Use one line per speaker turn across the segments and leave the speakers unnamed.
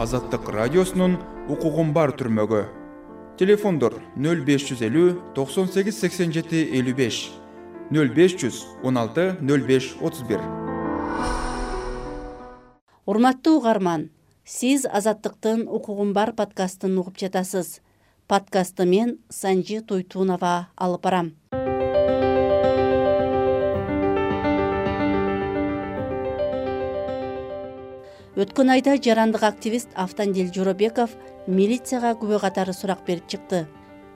азаттык радиосунун укугум бар түрмөгү телефондор нөл беш жүз элүү токсон сегиз сексен жети элүү беш. нөл беш жүз он алты нөл беш отуз бир.
Урматтуу угарман сиз азаттыктын укугум бар подкастын угуп жатасыз. Подкастты мен санжи туйтунова алып барам өткөн айда жарандык активист автандил жоробеков милицияга күбө катары сурак берип чыкты.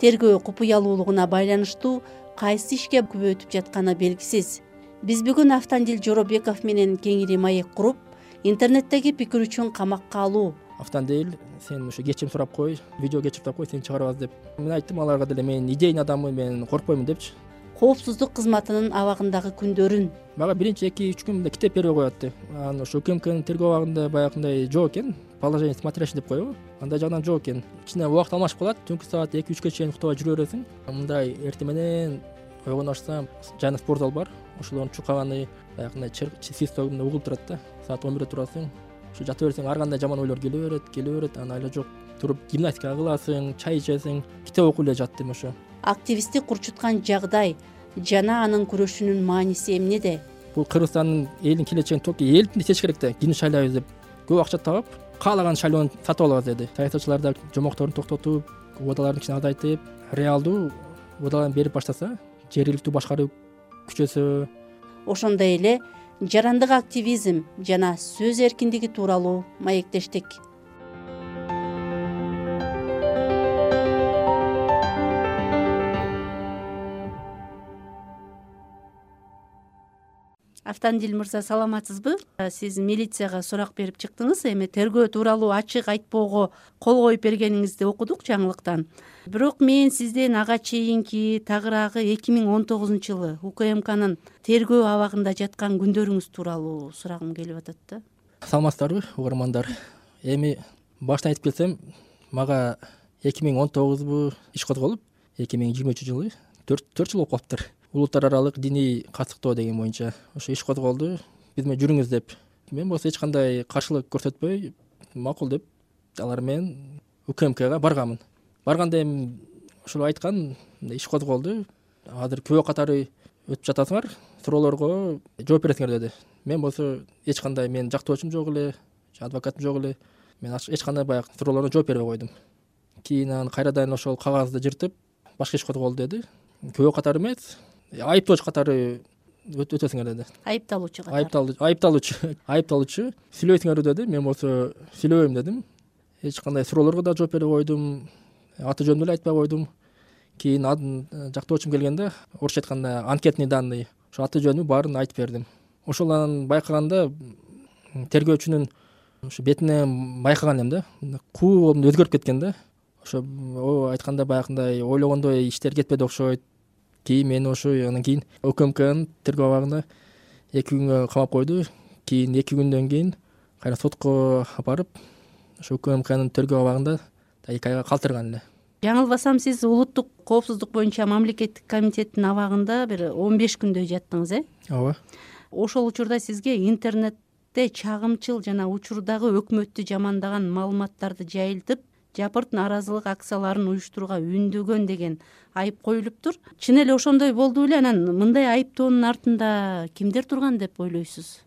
Тергөө купуялуулугуна байланыштуу кайсы ишке күбө өтүп жатканы белгисиз. Биз бүгүн автандил жоробеков менен кеңири маек куруп интернеттеги пикир үчүн камакка алуу.
Автандил сен ушу кечирим сурап кой видео кечирип туруп кой сени чыгарабыз деп. Мен айттым аларга деле мен идейный адаммын мен коркпоймун депчи
коопсуздук кызматынын абагындагы күндөрүн.
Мага биринчи эки үч күн мындай китеп бербей коет анан ошо укмкнын тергөө абагында баягындай жок экен положение смотрящий деп коебу андай жагынан жок экен. Кичине убакыт алмашып калат түнкү саат эки үчкө чейин уктабай жүрө бересиң. Мындай эртең менен ойгоно баштасам жанында спортзал бар. Ошолордун чукаганы баягындай свистогундай угулуп турат да. Саат он бирде турасың. Ошо жата берсең ар кандай жаман ойлор келе берет келе берет. Анан айла жок туруп гимнастика кыласың чай ичесиң китеп окуй эле жат дейм ошо
активистти курчуткан жагдай жана анын күрөшүнүн мааниси эмнеде
бул кыргызстандын элдин келечегин только элдин иштеш керек да кимди шайлайбыз деп. Көп акча таап каалаган шайлоону сатып алабыз деди. Саясатчылар да жомокторун токтотуп убадаларын кичине азайтып реалдуу убадаларын берип баштаса жергиликтүү башкаруу күчөсө
ошондой эле жарандык активизм жана сөз эркиндиги тууралуу маектештик автандил мырза саламатсызбы? Сиз милицияга сурак берип чыктыңыз эми тергөө тууралуу ачык айтпоого кол коюп бергениңизди окудук жаңылыктан. Бирок мен сизден ага чейинки тагыраагы эки миң он тогузунчу жылы укмкнын тергөө абагында жаткан күндөрүңүз тууралуу сурагым келип атат да.
Саламатсыздарбы угармандар? Эми башынан айтып келсем мага эки миң он тогузбу иш козголуп эки миң жыйырма үчүнчү жылы төрт жыл болуп калыптыр улуттар аралык диний катыктоо деген боюнча ошо иш козголду. Биз менен жүрүңүз деп. Мен болсо эч кандай каршылык көрсөтпөй макул деп алар менен укмкга барганмын. Барганда эми ушул айткан иш козголду. Азыр күбө катары өтүп жатасыңар суроолорго жооп бересиңер деди. Мен болсо эч кандай менин жактоочум жок эле адвокатым жок эле мен эч кандай баягы суроолоруна жооп бербей койдум. Кийин анан кайрадан ошол кагазды жыртып башка иш козголду деди. Күбө катары эмес айыптоочу катары өтөсүңөр деди.
Айыпталуучу катары.
Айыпталуучу айыпталуучу сүйлөйсүңөрбү деди мен болсо сүйлөбөйм дедим. Эч кандай суроолорго да жооп бербей койдум аты жөнүмдү деле айтпай койдум. Кийин жактоочум келгенде орусча айтканда анкетный данный ошо аты жөнүмдү баарын айтып бердим. Ошол анан байкаганда тергөөчүнүн ушу бетинен байкаган элем да куу өзгөрүп кеткен да. Ошо айтканда баягындай ойлогондой иштери кетпеди окшойт кийин мени ошо анан кийин укмкнын тергөө абагында эки күнгө камап койду. Кийин эки күндөн кийин кайра сотко алып барып ошо укмкнын тергөө абагында эки айга калтырган эле.
Жаңылбасам сиз улуттук коопсуздук боюнча мамлекеттик комитеттин абагында бир он беш күндөй жаттыңыз э?
Ооба.
Ошол учурда сизге интернетте чагымчыл жана учурдагы өкмөттү жамандаган маалыматтарды жайылтып жапырт нааразылык акцияларын уюштурууга үндөгөн деген айып коюлуптур чын эле ошондой болду беле анан мындай айыптоонун артында кимдер турган деп ойлойсуз?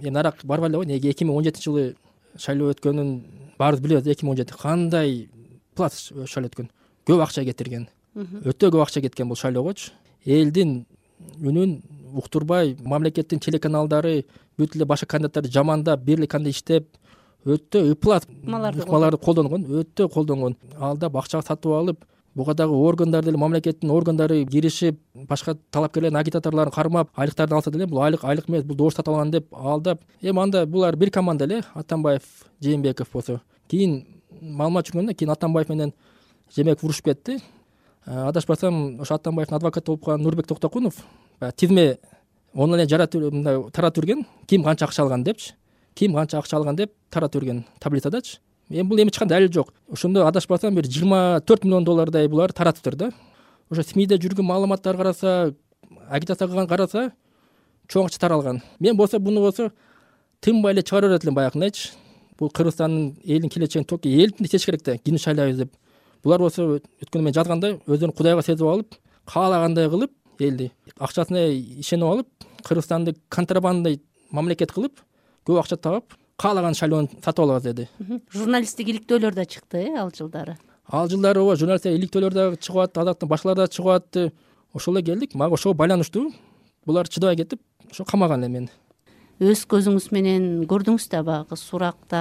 Эми нарак барбай эле го неге эки миң он жетинчи жылы шайлоо өткөнүн баарыбыз билебиз эки миң он жети кандай плац шайлоо өткөн? Көп акча кетирген. Өтө көп акча кеткен бул шайлоогочу элдин үнүн уктурбай мамлекеттин телеканалдары бүт эле башка кандидаттарды жамандап бир эле кандидат иштеп өтө ыплас ыкмаларды колдонгон өтө колдонгон. Алдап акча сатып алып буга дагы органдар деле мамлекеттин органдары киришип башка талапкерлердин агитаторлорун кармап айлыктарды алса деле бул айлык айлык эмес бул добуш сатып алган деп алдап эми анда булар бир команда эле атамбаев жээнбеков болсо. Кийин маалымат жүргөндө кийин атамбаев менен жээнбеков урушуп кетти. Адашпасам ошо атамбаевдин адвокаты болуп калган нурбек токтокунов баягы тизме ону эле жаратып мындай таратып жүрген ким канча акча алган депчи ким канча акча алган деп таратып жүрген таблицадачы эми бул эми эч кандай далил жок. Ошондо адашпасам бир жыйырма төрт миллион доллардай булар таратыптыр да. Ошо смиде жүргөн маалыматтарды караса агитация кылган караса чоң акча таралган. Мен болсо буну болсо тынбай эле чыгара берет элем баягындайчы бул кыргызстандын элдин келечегин только элдин сезиш керек да кимди шайлайбыз деп. Булар болсо өткөндө мен жазганда өздөрүн кудайга сезип алып каалагандай кылып элди. Акчасына ишенип алып кыргызстанды контрабандай мамлекет кылып көп акча таап каалаган шайлоону сатып алабыз деди.
Журналисттик иликтөөлөр да чыкты э ал жылдары?
Ал жылдары ооба журналисттик иликтөөлөр дагы чыгып атты азаттын башкалар дагы чыгып атты ошол эле келдик. Мага ошого байланыштуу. Булар чыдабай кетип ошо камаган эле мени
өз көзүңүз менен көрдүңүз да баягы суракта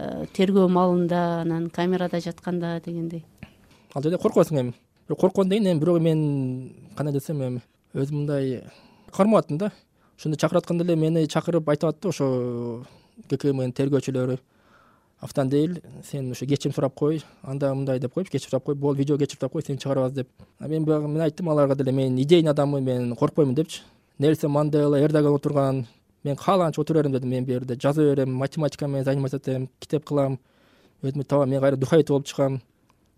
э, тергөө маалында анан камерада жатканда дегендей.
Ал жерде коркосуң эми. Бирок корккон деген эми бирөө мен кандай десем эми өзүм мындай кармап аттым да. Ошондо чакырып атканда эле мени чакырып айтып атты ошо гкмнын тергөөчүлөрү автандил сен ошо кечирим сурап кой андай мындай деп коюпчу кечирим сурап кой болду видео кечирип сурап кой сени чыгарабыз деп. Мен баягы мен айттым аларга деле мен идейный адаммын мен коркпоймун депчи. Нельсон мандела эрдоган отурган мен каалаганча отура берем дедим мен бул жерде жаза берем математика менен заниматься этем китеп кылам. Өзүмдү табам мен кайра духовит болуп чыгам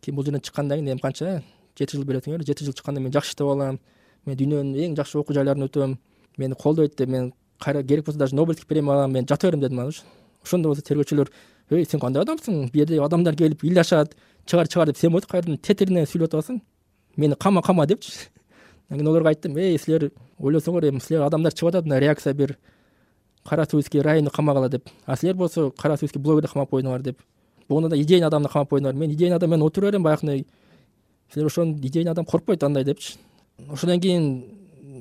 кийин бул жерден чыккандан кийин эми канча жети жыл бересиңер жети жыл чыкканда мен жакшы иштеп алам. Мен дүйнөнүн эң жакшы окуу жайларын өтөм. Мени колдойт деп мен кайра керек болсо даже нобелевский премия алам мен жата берем дедим анычы ошондо болсо тергөөчүлөр эй сен кандай адамсың? Бул жерде адамдар келип ыйлашат чыгар чыгар деп сен монтип кайрадан тетиринен сүйлөп атасың мени кама кама депчи. Анан кийин олорго айттым эй силер ойлосоңор эми силер адамдар чыгып атат мына реакция бир карасуйский районду камагыла деп. А силер болсо карасуйский блогерди камап койдуңар деп. Болгондо да идейный адамды камап койдуңар. Мен идейный адам менен отура берем баягындай силер ошону идейный адам коркпойт андай депчи. Ошондон кийин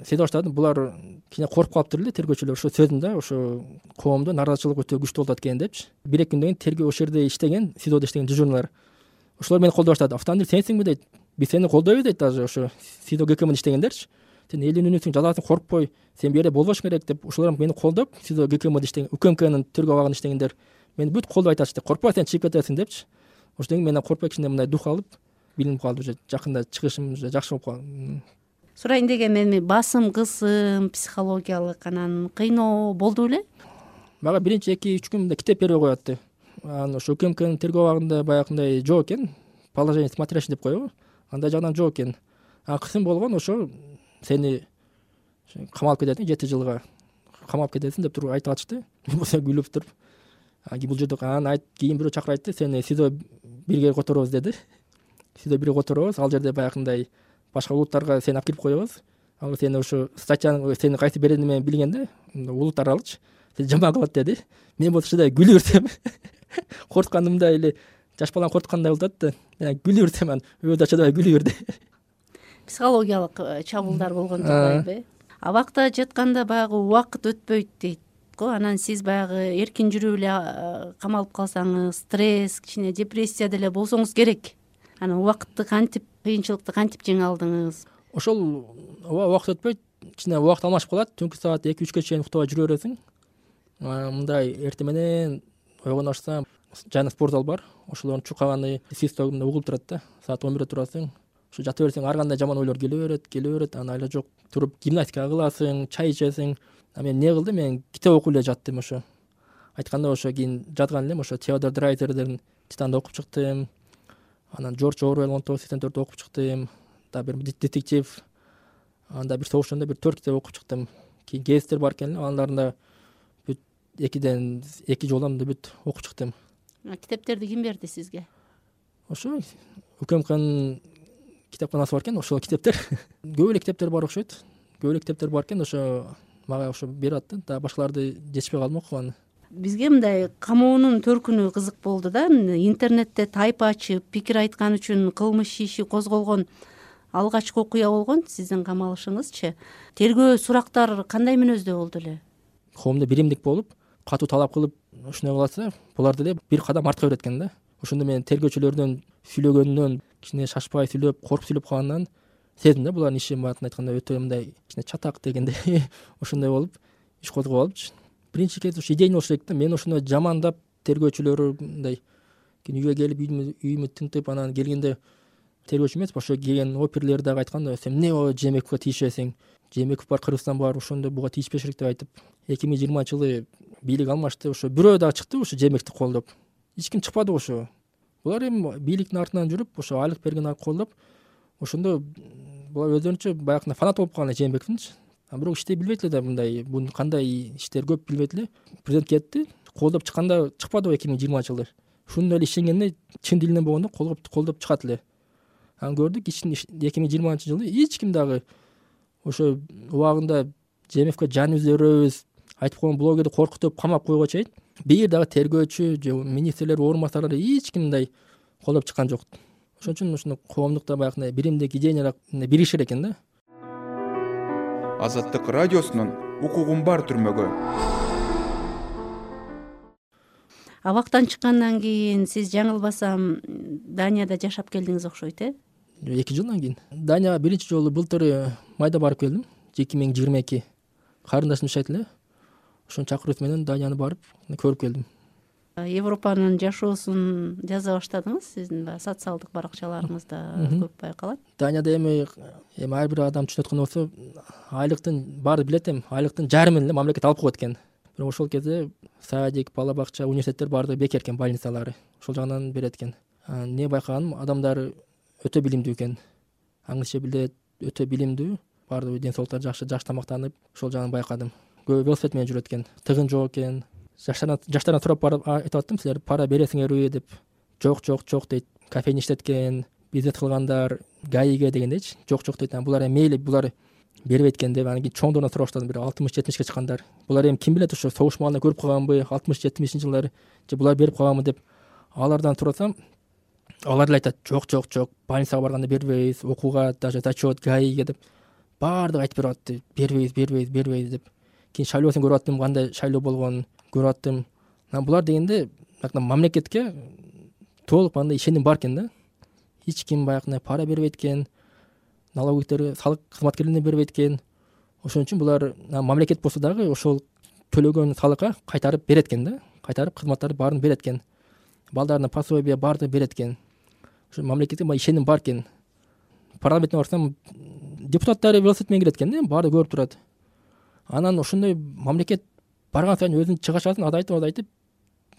сезе баштадым булар кичине коркуп калыптыр эле тергөөчүлөр. Ошо сездим да ошо коомдо нааразычылык өтө күчтүү болуп атат экен депчи. Бир эки күндөн кийин тергөө ошол жерде иштеген сидодо иштеген дежурныйлар ошолор мени колдой баштады. Автандил сенсиңби дейт. Биз сени колдойбуз дейт даже ошо сидо гкмда иштегендерчи сен элдин үнүсүң жазасың коркпой. Сен бул жерде болбошуң керек деп ошолор мени колдоп сидо гкмда иштеген укмкнын тергөө абагында иштегендер мени бүт колдоп айтышты коркпа сен чыгып кетесиң депчи. Ошондон кийин мен коркпой кичине мындай дух алып билинип калды уже. Жакында чыгышым уже жакшы болуп калды
сурайын дегем эми басым кысым психологиялык анан кыйноо болду беле
мага биринчи эки үч күн мындай китеп бербей коет анан ошо укмкнын тергөө абагында баягындай жок экен. Положение смотрящий деп коебу андай жагынан жок экен. Кысым болгон ошо сени камалып кетет жети жылга. Камалып кетесиң деп туруп айтып атышты мен болсо күлүп туруп. Бул жерде анан кийин бирөө чакырып айтты сени сидо бирге которобуз деди. Сидо бирге которобуз ал жерде баягындай башка улуттарга сени алып кирип коебуз ал сени ошо статьяны сени кайсы беренияң менен билген да улут аралычы сени жаман кылат деди мен болсо чыдай күлүп берсем коркутканымдай эле жаш баланы коркуткандай болуп атат да мен күлүп берсем анан өзү да чыдабай күлүп берди
психологиялык э, чабуулдар болгон э абакта жатканда баягы убакыт өтпөйт дейт го. Анан сиз баягы эркин жүрүп эле камалып калсаңыз стресс кичине депрессия деле болсоңуз керек анан убакытты кантип кыйынчылыкты кантип жеңе алдыңыз
ошол ооба убакыт өтпөйт кичине убакыт алмашып калат. Түнкү саат эки үчкө чейин уктабай жүрө бересиң. Мындай эртең менен ойгоно баштасаң жанында спорт зал бар. Ошолордун чуркаганы свистогу мындай угулуп турат да. Саат он бирде турасың. Ошо жата берсең ар кандай жаман ойлор келе берет келе берет. Анан айла жок туруп гимнастика кыласың чай ичесиң. А мен эмне кылдым? Мен китеп окуп эле жаттым ошо. Айтканда ошо кийин жазган элем ошо теодор драйзердин титанды окуп чыктым анан джордж орвел он тогуз сексен төрттү окуп чыктым дагы бир детектив анда бир согуштан бир төрт китеп окуп чыктым. Кийин гезиттер бар экен эле алардын да бүт экиден эки жолдон бүт окуп чыктым.
Китептерди ким берди сизге?
Ошо укмкнын китепканасы бар экен ошол китептер. Көп эле китептер бар окшойт. Көп эле китептер бар экен ошо мага ошо берип атты. Дагы башкаларды жетишпей калдым окуганы
бизге мындай камоонун төркүнү кызык болду да. Интернетте тайпа ачып пикир айткан үчүн кылмыш иши козголгон алгачкы окуя болгон сиздин камалышыңызчы. Тергөө сурактар кандай мүнөздө болду эле?
Коомдо биримдик болуп катуу талап кылып ушундай кылса булар деле бир кадам артка берет да. Ошондо мен тергөөчүлөрдүн сүйлөгөнүнөн кичине шашпай сүйлөп коркуп сүйлөп калганынан сездим да. Булардын иши баатында айтканда өтө мындай кичине чатак дегендей ошондой болуп иш козгоп алыпчы биринчи кезде ушу идейный болуш керек да. Мен ошондой жамандап тергөөчүлөрү мындай кийин үйгө келип үйүмдү тынтып анан келгенде тергөөчү эмес ошо келген оперлер дагы айткан да сен эмне жээнбековго тийишесиң? Жээнбеков бар кыргызстан бар ошондо буга тийишпеш элек деп айтып эки миң жыйырманчы жылы бийлик алмашты ошо бирөө дагы чыкты ошо жээнбековди колдоп. Эч ким чыкпады ошо. Булар эми бийликтин артынан жүрүп ошо айлык берген колдоп ошондо булар өздөрүнчө баягындай фанат болуп калган жээнбековдунчу бирок иштей билбейт эле да мындай бунун кандай иштери көп билбейт эле. Президент кетти колдоп чыкканда чыкпадыбы эки миң жыйырманчы жылы ушуну эле ишенгенде чын дилинен болгондо колдоп чыгат эле. Анан көрдүк эки миң жыйырманчы жылы эч ким дагы ошо убагында жмфк жаныбызды өрөбүз айтып койгон блогерди коркутуп камап койгого чейин бир дагы тергөөчү же министрлер орун басарлары эч ким мындай колдоп чыккан жок ошон үчүн ушуну коомдукта баягындай биримдик идеянарак биригишер экен да
азаттык радиосунун укугум бар түрмөгү
абактан чыккандан кийин сиз жаңылбасам данияда жашап келдиңиз окшойт э?
Эки жылдан кийин. Данияга биринчи жолу былтыр майда барып келдим. Эки миң жыйырма эки карындашым жашайт эле ошонун чакыруусу менен данияны барып көрүп келдим
европанын жашоосун жаза баштадыңыз. Сиздин баягы социалдык баракчаларыңызда көп байкалат.
Данияда эми эми ар бир адам түшүнүп аткандай болсо айлыктын баары билет эми айлыктын жарымын эле мамлекет алып коет экен бирок ошол кезде садик бала бакча университеттер баардыгы бекер экен больницалары. Ошол жагынан берет экен. Эмне байкаганым адамдар өтө билимдүү экен. Аңче билет өтө билимдүү баардыгы ден соолуктары жакшы жакшы тамактанып ошол жагын байкадым. Көбү велосипед менен жүрөт экен. Тыгын жок экен жаштардан сурап барып айтып аттым силер пара бересиңерби деп. Жок жок жок дейт. Кафене иштет экен бизнес кылгандар гаиге дегендейчи. Жок жок дейт. Анан булар эми мейли булар бербейт экен деп анан кийин чоңдорунан сурап баштадым бир алтымыш жетимишке чыккандар. Булар эми ким билет ошо согуш маалында көрүп калганбы алтымыш жетимишинчи жылдары же булар берип калганбы деп. Алардан сурасам алар эле айтат жок жок жок больницага барганда бербейбиз окууга даже зачет гаиге деп. Баардыгы айтып берип атты. Бербейбиз бербейбиз бербейбиз деп. Кийин шайлоосун көрүп аттым кандай шайлоо болгонун көрүп аттым. Анан булар дегенде мамлекетке толук андай ишеним бар экен да. Эч ким баягындай пара бербейт экен налоговиктер салык кызматкерлерине бербейт экен. Ошон үчүн булар мамлекет болсо дагы ошол төлөгөн салыкка кайтарып берет экен да. Кайтарып кызматтарды баарын берет экен. Балдарына пособие баардыгын берет экен. Ошо мамлекетке баягы ишеним бар экен. Парламентине барсам депутаттары велосипед менен кирет экен да эми баардыгы көрүп турат. Анан ошондой мамлекет барган сайын өзүнүн чыгашасын азайтып азайтып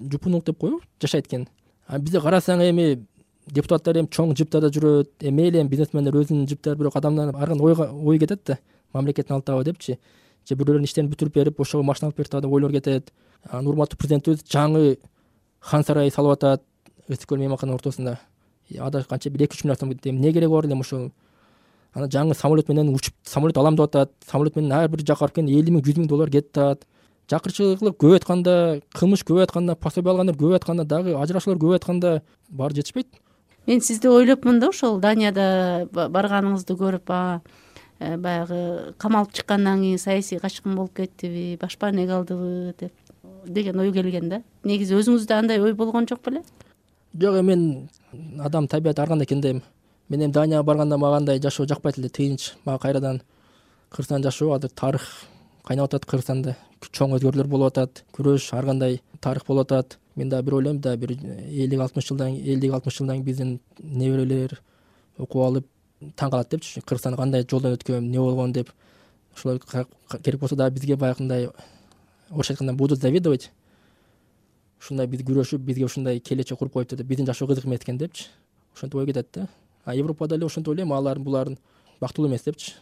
жупун улуттеп коюп жашайт экен. А бизде карасаң эми депутаттар эми чоң джиптарда жүрөт эми мейли эми бизнесмендер өзүнүн джиптери бирок адамдар ар кандай ойго ой кетет да мамлекеттин алдыбы депчи. Же бирөөлөрдүн иштерин бүтүрүп берип ошого машина алып берип атабы деп ойлор кетет. Анан урматтуу президентибиз жаңы хан сарай салып атат ысык көл мейманкананын ортосунда ада канча бир эки үч миллиард сом эмне кереги бар эле ошол анан жаңы самолет менен учуп самолет алам деп атат. Самолет менен ар бир жака барып келгенде элүү миң жүз миң доллар кетип атат жакырчылык көбөйүп атканда кылмыш көбөйүп атканда пособие алгандар көбөйүп атканда дагы ажырашуулар көбөйүп атканда баары жетишпейт.
Мен сизди ойлопмун да ошол данияда барганыңызды көрүп э, баягы камалып чыккандан кийин саясий качкын болуп кеттиби башпана эге алдыбы деп деген ой келген да. Негизи өзүңүздө андай ой болгон жок беле?
Жок эми мен адам табияты ар кандай экен да эми мен эми данияга барганда мага андай жашоо жакпайт эле тынч мага кайрадан кыргызстан жашоо азыр тарых кайнап атат кыргызстанда чоң өзгөрүүлөр болуп атат күрөш ар кандай тарых болуп атат. Мен дагы бир ойлойм дагы бир элүү алтымыш жылдан элүү алтымыш жылдан кийин биздин неберелер окуп алып таң калат депчи. Кыргызстан кандай жолдон өткөн эмне болгон деп. Ошолор керек болсо дагы бизге баягындай орусча айтканда будут завидовать ушундай биз күрөшүп бизге ушундай келечек куруп коюптур деп биздин жашоо кызык эмес экен депчи. Ошентип ой кетет да. А европада эле ошентип ойлойм алар булар бактылуу эмес депчи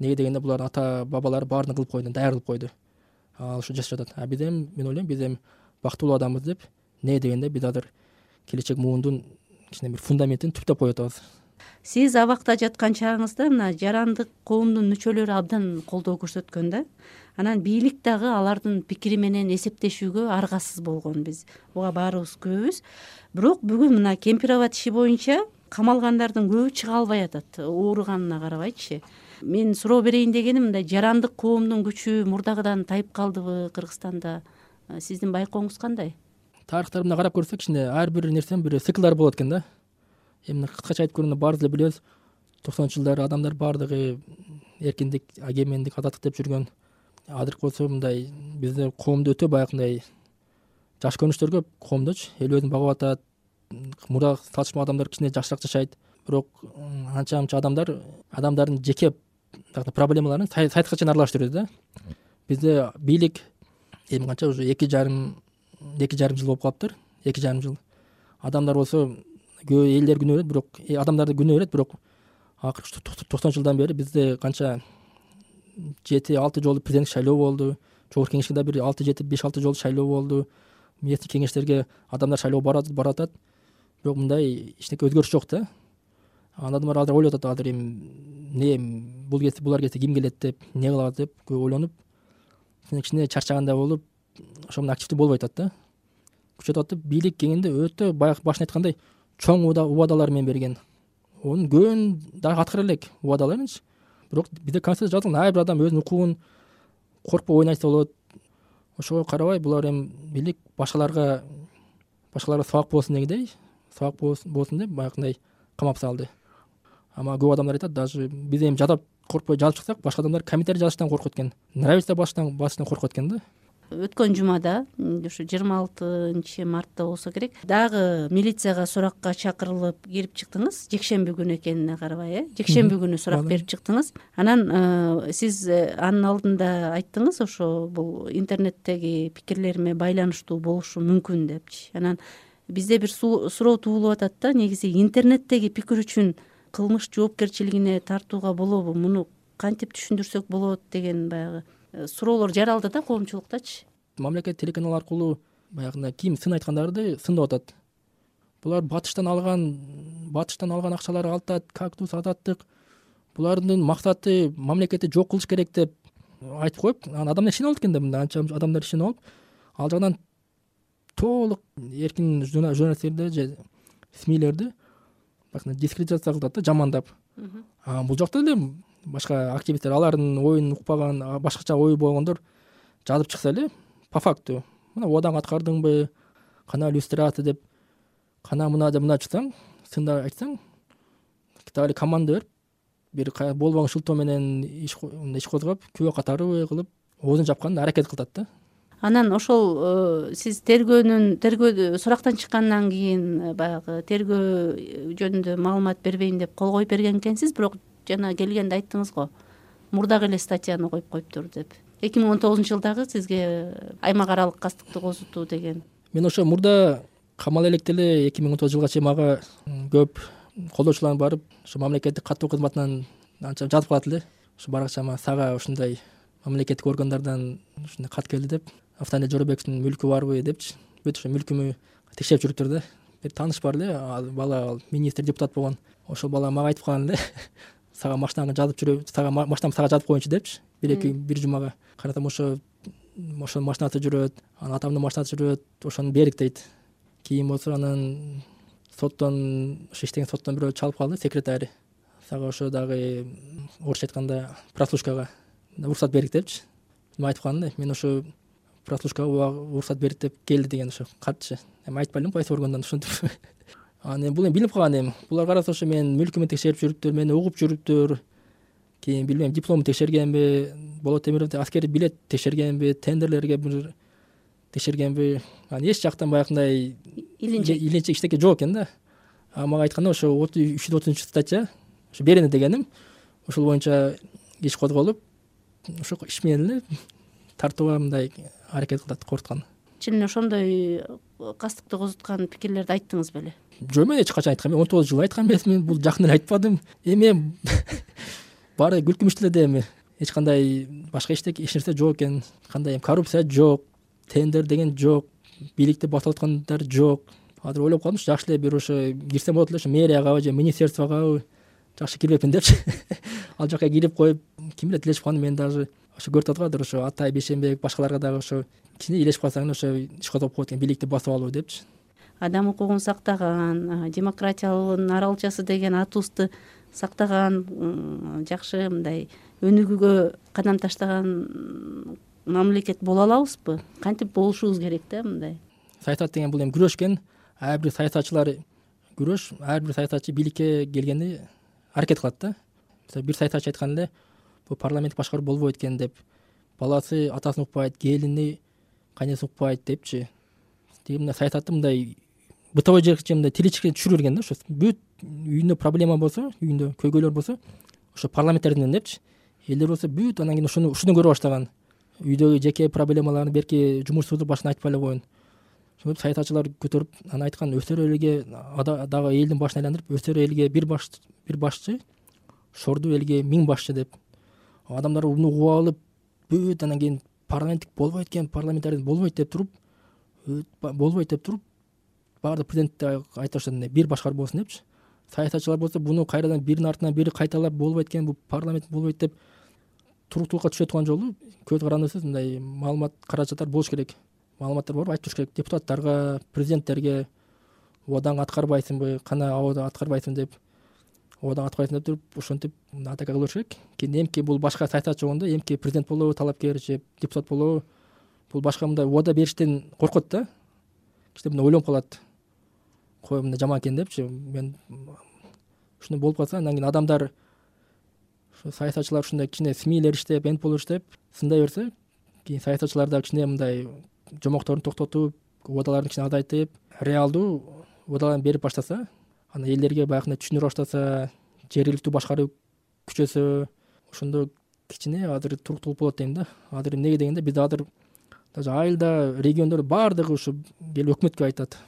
эмнеге дегенде булардын ата бабалары баарын кылып койду даяр кылып койду. Ал ушо жашап жатат а биз эми мен ойлойм биз эми бактылуу адамбыз деп эмнеге дегенде биз азыр келечек муундун кичине бир фундаментин түптөп коюп атабыз.
Сиз абакта жаткан чагыңызда мына жарандык коомдун мүчөлөрү абдан колдоо көрсөткөн да анан бийлик дагы алардын пикири менен эсептешүүгө аргасыз болгон биз. Буга баарыбыз күбөбүз бирок бүгүн мына кемпир иши боюнча камалгандардын көбү чыга албай атат. Ооруганына карабайчы мен суроо берейин дегеним мындай жарандык коомдун күчү мурдагыдан тайып калдыбы кыргызстанда? Сиздин байкооңуз кандай?
Тарыхтарды мындай карап көрсөк кичине ар бир нерсенин бир циклдары болот экен да. Эми кыскача айтып көргөндө баарыбыз эле билебиз токсонунчу жылдары адамдар баардыгы эркиндик эгемендик азаттык деп жүргөн. Азыркы болсо мындай бизде коомдо өтө баягындай жаш көрүнүштөр көп коомдочу эл өзүн багып атат мурдагы салыштырмалуу адамдар кичине жакшыраак жашайт. Бирок анча мынча адамдар адамдардын жеке проблемаларын сайтка чейин аралаштырып жүрөт да. Бизде бийлик эми канча уже эки жарым эки жарым жыл болуп калыптыр. Эки жарым жыл. Адамдар болсо көбү элдер күнөө берет бирок э, адамдар күнөө берет бирок акыркы токсонунчу жылдан бери бизде канча жети алты жолу президенттик шайлоо болду. Жогорку кеңешке да бир алты жети беш алты жолу шайлоо болду. Местный кеңештерге адамдар шайлоого барып атат бирок мындай эчтеке өзгөрүш жок да анан адамдар азыр ойлоп атат азыр эми эмне бул кетсе булар кетсе ким келет деп эмне кылабыз деп көп ойлонуп кичине чарчагандай болуп ошо активдүү болбой атат да. Күчөтүп атып бийлик кеңинде өтө баягы башында айткандай чоң убадалар менен берген. Онун көбүн дагы аткара элек убадаларынчы бирок бизде конституцияда жазылган ар бир адам өзүнүн укугун коркпой ойнойсо болот. Ошого карабай булар эми бийлик башкаларга башкаларга сабак болсун дегендей сабак болсун деп баягындай камап салды ама көп адамдар айтат даже биз эми жадап коркпой жазып чыксак башка адамдар комментарий жазыштан коркот экен. Нравится басыштан коркот экен да.
Өткөн жумада ушу жыйырма алтынчы мартта болсо керек дагы милицияга суракка чакырылып кирип чыктыңыз. Жекшемби күнү экенине карабай э? Жекшемби күнү сурак берип чыктыңыз. Анан э, сиз э, анын алдында айттыңыз ошо бул интернеттеги пикирлериме байланыштуу болушу мүмкүн депчи. Анан бизде бир суроо туулуп атат да негизи интернеттеги пикир үчүн кылмыш жоопкерчилигине тартууга болобу муну кантип түшүндүрсөк болот деген баягы Э, суроолор жаралды да коомчулуктачы?
Мамлекет телеканал аркылуу баягындай ким сын айткандарды сындап атат. Булар батыштан алган батыштан алган акчаларды алтат кактус азаттык булардын максаты мамлекетти жок кылыш керек деп айтып коюп анан адамдар ишенип алат экен да мындай анча адамдар ишенип алып ал жагынан толук эркин журналисттерди же смилерди баягындай кылып атат да жамандап. Бул жакта деле башка активисттер алардын оюн укпаган башкача ою болгондор жазып чыкса эле по факту мына убадаңды аткардыңбы кана люстрация деп кана мына деп мындай чыксаң сындап айтсаң так эле команда берип бир болбогон шылтоо менен иш козгоп күбө катары кылып оозун жапканга аракет кылып атат да
анан ошол э, сиз тергөөнүн тергөө сурактан чыккандан кийин э, баягы тергөө жөнүндө маалымат бербейм деп кол коюп берген экенсиз бирок жана келгенде айттыңыз го мурдагы эле статьяны коюп коюптур деп. Эки миң он тогузунчу жылдагы сизге аймак аралык кастыкты козутуу деген.
Мен ошо мурда камала электе эле эки миң он тогузунчу жылга чейин мага көп колдоочулар барып ушу мамлекеттик каттоо кызматынан анча жазып калат эле. Ушу баракчама сага ушундай мамлекеттик органдардан ушундай кат келди деп автоне жоробековдун мүлкү барбы депчи. Бүт ошо мүлкүмдү текшерип жүрүптүр да бир тааныш бар эле ал бала ал министр депутат болгон. Ошол бала мага айтып калган эле сага машинаңы жазып жүрө сага машинамды сага жазып коеюнчу депчи. Бир эки бир жумага. Карасам ошо ошонун машинасы жүрөт анан атамдын машинасы жүрөт ошону бердик дейт кийин болсо анан соттон ошо иштеген соттон бирөө чалып калды секретарь. Сага ошо дагы орусча айтканда прослушкага. Уруксат бердик депчи. Айтып калган да мен ошо прослушкага уруксат бердик деп келди деген ошо катчы. Эми айтпай элем кайсы органдан ушинтип. Анан эми бул эми билинип калган эми. Булар караса ошо менин мүлкүмдү текшерип жүрүптүр мени угуп жүрүптүр. Кийин билбейм дипломду текшергенби болот темировди аскерий билет текшергенби тендерлерге бир текшергенби. Анан эч жактан баягындай илинчек. Эчтеке жок экен да. А мага айтканда ошо үч жүз отузунчу статья ошо берене дегеним ошол боюнча иш козголуп ошол иш менен эле тартууга мындай аракет кылып атат коркуткан
чын эле ошондой кастыкты козуткан пикирлерди айттыңыз беле?
Жок мен эч качан айткан эмес он тогуз жылы айткан эмесмин бул жакын эле айтпадым. Эми баары күлкүмүштүү эле да эми эч кандай башка эчтеке эч нерсе жок экен. Кандай эми коррупция жок тендер деген жок бийликти басып аткандар жок. Азыр ойлоп калдым ушу жакшы эле бир ошо кирсем болот эле ушу мэриягабы же министерствогабы жакшы кирбепмин депчи. Ал жака кирип коюп ким билет илешип калам мен даже ошо көрүп атат го азыр ошо атай бейшенбек башкаларга дагы ошо кичине илешип калсаң эле ошо иш козгоп коет экен бийликти басып алуу депчи.
Адам укугун сактаган демократиялын аралчасы деген атыбызды сактаган жакшы мындай өнүгүүгө кадам таштаган мамлекет боло алабызбы? Кантип болушубуз керек да мындай?
Саясат деген бул эми күрөш экен. Ар бир саясатчылар күрөш ар бир саясатчы бийликке келгенде аракет кылат да. Бир саясатчы айткан эле бул парламенттик башкаруу болбойт экен деп баласы атасын укпайт келини кайнесин укпайт депчи. Тиги мындай саясатты мындай бытовой жери мындай тиличке түшүрүп берген да ошо бүт үйүндө проблема болсо үйүндө көйгөйлөр болсо ошо парламенттерден депчи. Элдер болсо бүт анан кийин ошону ушуну көрө баштаган. Үйдөгү жеке проблемаларын берки жумушсуздук башына айтпай эле коеюн ошентип саясатчылар көтөрүп анан айткан өсөр элге дагы элдин башын айландырып өсөр элге бир бир башчы шордуу элге миң башчы деп адамдар муну угуп алып бүт анан кийин парламенттик болбойт экен парламентарий болбойт деп туруп болбойт деп туруп баардык президенттер айтып атышат мындай бир болсун депчи. Саясатчылар болсо буну кайрадан биринин артынан бири кайталап болбойт экен бул парламент болбойт деп туруктуулукка түшө турган жолу көз карандысыз мындай маалымат каражаттар болуш керек. Маалыматтар барып айтып туруш керек. Депутаттарга президенттерге убадаңы аткарбайсыңбы кана абада аткарбайсың деп убадаңы аткарбайсың деп туруп ошентип атака бериш керек. Кийин эмки бул башка саясатчы болгондо эмки президент болобу талапкер же депутат болобу бул башка мындай убада бериштен коркот да. Кичине мындай ойлонуп калат. Кой мындай жаман экен депчи мен ушундай болуп калса андан кийин адамдар ушу саясатчылар ушундай кичине смилер иштеп энтполор иштеп сындай берсе кийин саясатчылар дагы кичине мындай жомокторун токтотуп убадаларын кичине азайтып реалдуу убадаларын берип баштаса анан элдерге баягындай түшүндүрө баштаса жергиликтүү башкаруу күчөсө ошондо кичине азыр туруктуулук болот дейм да. Азыр эмнеге дегенде бизде азыр даже айылда региондордо баардыгы ушу келип өкмөткө айтат.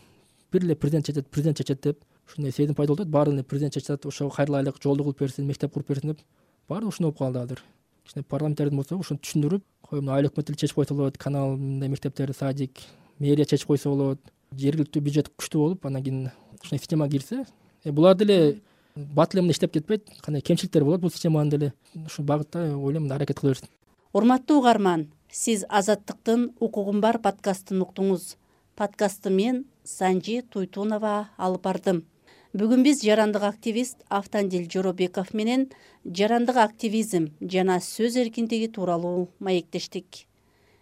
Бир эле президент чечет президент чечет деп ушундай сезим пайда болуп атат баардыгын эле президент атат ошого кайрылайлык жолду кылып берсин мектеп куруп берсин деп баардыгы ушундай болуп калды азыр. Кичине парламенттердин болсо ушуну түшүндүрүп кой мына айыл өкмөт эле чечип койсо болот канал мындай мектептер садик мэрия чечип койсо болот жергиликтүү бюджет күчтүү болуп анан кийин ушундай системага кирсе э, булар деле бат эле мындай иштеп кетпейт кандай кемчиликтери болот бул системанын деле. Ушул багытта ойлойм мындай аракет кыла берсин.
Урматтуу угарман сиз азаттыктын укугум бар подкастын уктуңуз. Подкастты мен санжи туйтунова алып бардым. Бүгүн биз жарандык активист автандил жоробеков менен жарандык активизм жана сөз эркиндиги тууралуу маектештик.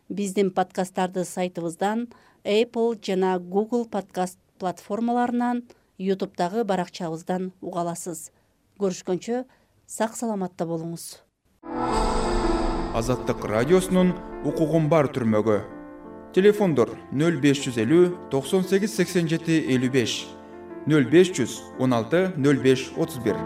Биздин подкасттарды сайтыбыздан apple жана google подкаст платформаларынан ютубтагы баракчабыздан уга аласыз. Көрүшкөнчө сак саламатта болуңуз.
Азаттык радиосунун укугум бар түрмөгү. Телефондор нөл беш жүз элүү токсон сегиз сексен жети элүү беш нөл беш жүз он алты нөл беш отуз бир